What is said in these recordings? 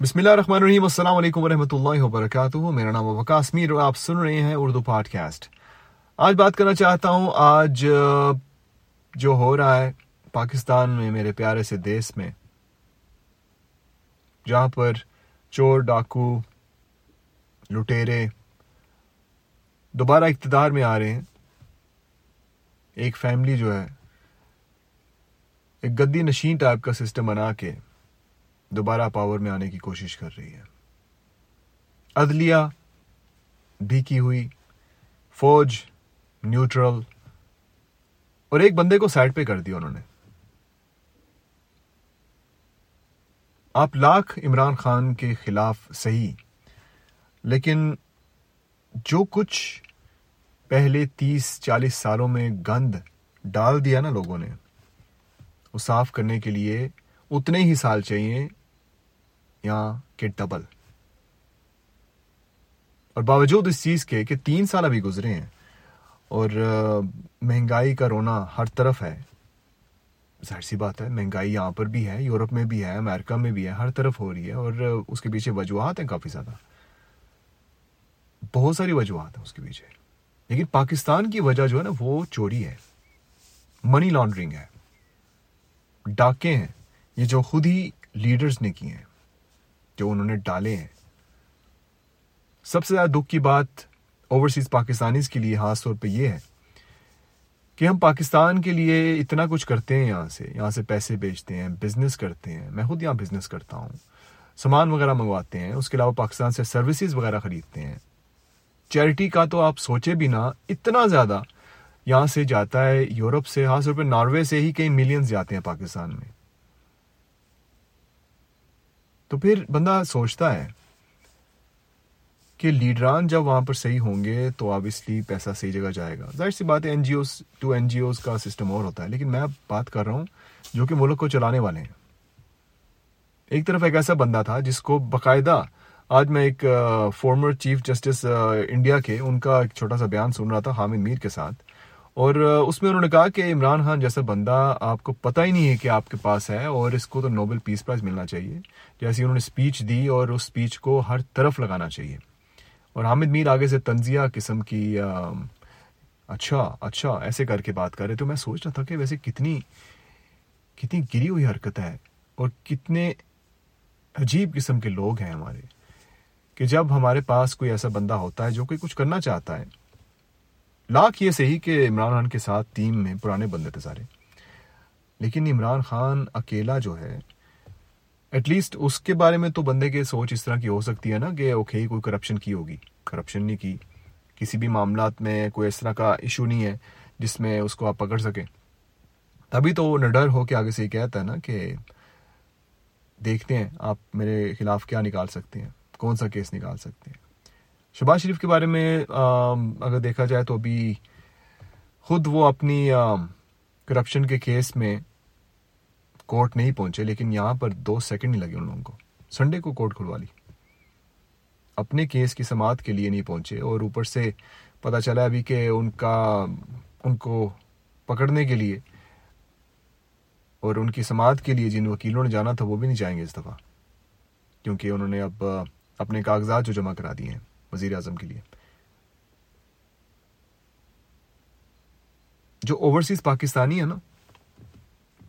بسم اللہ الرحمن الرحیم، السلام علیکم ورحمۃ اللہ وبرکاتہ۔ میرا نام وکاس میر اور آپ سن رہے ہیں اردو پاڈ کاسٹ آج بات کرنا چاہتا ہوں، آج جو ہو رہا ہے پاکستان میں، میرے پیارے سے دیس میں، جہاں پر چور، ڈاکو، لٹیرے دوبارہ اقتدار میں آ رہے ہیں۔ ایک فیملی جو ہے، ایک گدی نشین ٹائپ کا سسٹم بنا کے دوبارہ پاور میں آنے کی کوشش کر رہی ہے۔ عدلیہ بھیکی ہوئی، فوج نیوٹرل، اور ایک بندے کو سائڈ پہ کر دیا انہوں نے۔ آپ لاکھ عمران خان کے خلاف صحیح، لیکن جو کچھ پہلے تیس، چالیس سالوں میں گند ڈال دیا نا لوگوں نے، وہ صاف کرنے کے لیے اتنے ہی سال چاہیے یا کہ ڈبل اور باوجود اس چیز کے کہ تین سال ابھی گزرے ہیں اور مہنگائی کا رونا ہر طرف ہے، ظاہر سی بات ہے، مہنگائی یہاں پر بھی ہے، یورپ میں بھی ہے، امریکہ میں بھی ہے، ہر طرف ہو رہی ہے اور اس کے پیچھے وجوہات ہیں کافی زیادہ۔ بہت ساری وجوہات ہیں اس کے پیچھے۔ لیکن پاکستان کی وجہ جو ہے نا وہ چوری ہے منی لانڈرنگ ہے۔ ڈاکے ہیں، یہ جو خود ہی لیڈرز نے کیے ہیں۔ جو انہوں نے ڈالے ہیں۔ سب سے زیادہ دکھ کی بات اوورسیز پاکستانیز کے لیے خاص طور پہ یہ ہے کہ ہم پاکستان کے لیے اتنا کچھ کرتے ہیں یہاں سے یہاں سے پیسے بیچتے ہیں بزنس کرتے ہیں۔ میں خود یہاں بزنس کرتا ہوں۔ سامان وغیرہ منگواتے ہیں، اس کے علاوہ پاکستان سے سروسز وغیرہ خریدتے ہیں۔ چیریٹی کا تو آپ سوچے بھی نہ اتنا زیادہ یہاں سے جاتا ہے، یورپ سے، خاص طور پہ ناروے سے ہی کئی ملینز جاتے ہیں پاکستان میں۔ تو پھر بندہ سوچتا ہے کہ لیڈران جب وہاں پر صحیح ہوں گے تو آبویسلی پیسہ صحیح جگہ جائے گا۔ ظاہر سی بات ہے N G Os to N G Os کا سسٹم اور ہوتا ہے، لیکن میں بات کر رہا ہوں جو کہ ملک کو چلانے والے ہیں۔ ایک طرف ایک ایسا بندہ تھا جس کو باقاعدہ آج میں ایک فارمر چیف جسٹس انڈیا کے، ان کا ایک چھوٹا سا بیان سن رہا تھا حامد میر کے ساتھ۔ اور اس میں انہوں نے کہا کہ عمران خان جیسا بندہ آپ کو پتہ ہی نہیں ہے کہ آپ کے پاس ہے اور اس کو تو نوبل پیس پرائز ملنا چاہیے۔ جیسے انہوں نے اسپیچ دی اور اس اسپیچ کو ہر طرف لگانا چاہیے۔ اور حامد میر آگے سے تنزیہ قسم کی اچھا اچھا ایسے کر کے بات کر رہے۔ تو میں سوچ رہا تھا کہ ویسے کتنی کتنی گری ہوئی حرکت ہے اور کتنے عجیب قسم کے لوگ ہیں ہمارے۔ کہ جب ہمارے پاس کوئی ایسا بندہ ہوتا ہے جو کہ کچھ کرنا چاہتا ہے لاکھ یہ صحیح کہ عمران خان کے ساتھ ٹیم میں پرانے بندے تھے سارے۔ لیکن عمران خان اکیلا جو ہے ایٹ لیسٹ اس کے بارے میں تو بندے کے سوچ اس طرح کی ہو سکتی ہے نا کہ اوکے کوئی کرپشن کی ہوگی۔ کرپشن نہیں کی۔ کسی بھی معاملات میں کوئی اس طرح کا ایشو نہیں ہے جس میں اس کو آپ پکڑ سکیں۔ تبھی تو وہ نڈر ہو کے آگے سے یہ کہتا ہے نا کہ دیکھتے ہیں آپ میرے خلاف کیا نکال سکتے ہیں۔ کون سا کیس نکال سکتے ہیں؟ شباز شریف کے بارے میں اگر دیکھا جائے تو ابھی خود وہ اپنی کرپشن کے کیس میں کورٹ نہیں پہنچے، لیکن یہاں پر دو سیکنڈ نہیں لگے ان لوگوں کو۔ سنڈے کو کورٹ کھلوا لی۔ اپنے کیس کی سماعت کے لیے نہیں پہنچے، اور اوپر سے پتا چلا ابھی کہ ان کا، ان کو پکڑنے کے لیے اور ان کی سماعت کے لیے جن وکیلوں نے جانا تھا وہ بھی نہیں جائیں گے اس دفعہ، کیونکہ انہوں نے اب اپنے کاغذات جو جمع کرا دیے ہیں۔ وزیر اعظم کے لیے۔ جو اوورسیز پاکستانی ہیں نا،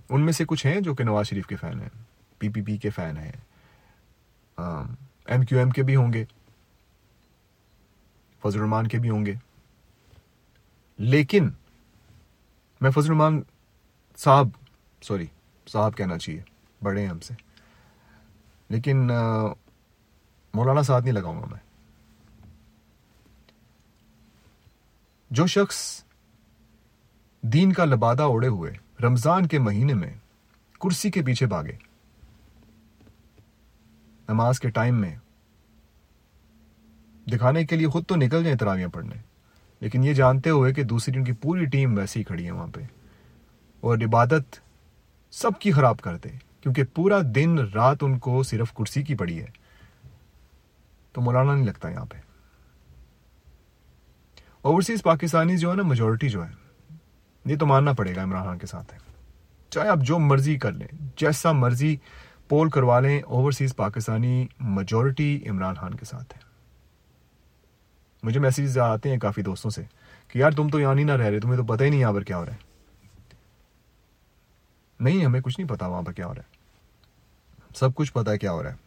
ان میں سے کچھ ہیں جو کہ نواز شریف کے فین ہیں، پی پی پی کے فین ہیں ایم کیو ایم کے بھی ہوں گے، فضل الرحمان کے بھی ہوں گے۔ لیکن میں فضل الرحمان صاحب، سوری، صاحب کہنا چاہیے، بڑے ہیں ہم سے۔ لیکن مولانا ساتھ نہیں لگاؤں گا میں۔ جو شخص دین کا لبادہ اوڑے ہوئے رمضان کے مہینے میں کرسی کے پیچھے بھاگے۔ نماز کے ٹائم میں دکھانے کے لیے خود تو نکل جائیں تراویاں پڑھنے، لیکن یہ جانتے ہوئے کہ دوسری ان کی پوری ٹیم ویسی ہی کھڑی ہے وہاں پہ۔ اور عبادت سب کی خراب کرتے کیونکہ پورا دن رات ان کو صرف کرسی کی پڑی ہے۔ تو مولانا نہیں لگتا یہاں پہ۔ اوورسیز پاکستانی جو ہے نا میجورٹی جو ہے یہ تو ماننا پڑے گا عمران خان کے ساتھ ہے چاہے آپ جو مرضی کر لیں، جیسا مرضی پول کروا لیں اوورسیز پاکستانی میجورٹی عمران خان کے ساتھ ہے مجھے میسیجز آتے ہیں کافی دوستوں سے کہ یار تم تو یہاں نہیں نہ رہ رہے، تمہیں تو پتہ ہی نہیں یہاں پر کیا ہو رہا ہے۔ نہیں، ہمیں کچھ نہیں پتا وہاں پر کیا ہو رہا ہے۔ سب کچھ پتا ہے کیا ہو رہا ہے۔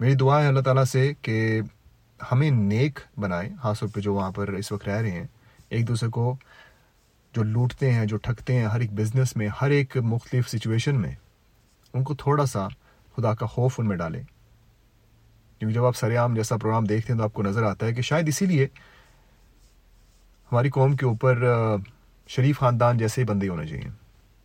میری دعا ہے اللہ تعالیٰ سے کہ ہمیں نیک بنائے، خاص طور پہ جو وہاں پر اس وقت رہ رہے ہیں۔ ایک دوسرے کو جو لوٹتے ہیں، جو ٹھگتے ہیں ہر ایک بزنس میں، ہر ایک مختلف سچویشن میں، ان کو تھوڑا سا خدا کا خوف ان میں ڈالے کیونکہ جب آپ سر عام جیسا پروگرام دیکھتے ہیں تو آپ کو نظر آتا ہے کہ شاید اسی لیے ہماری قوم کے اوپر شریف خاندان جیسے ہی بندے ہونے چاہیے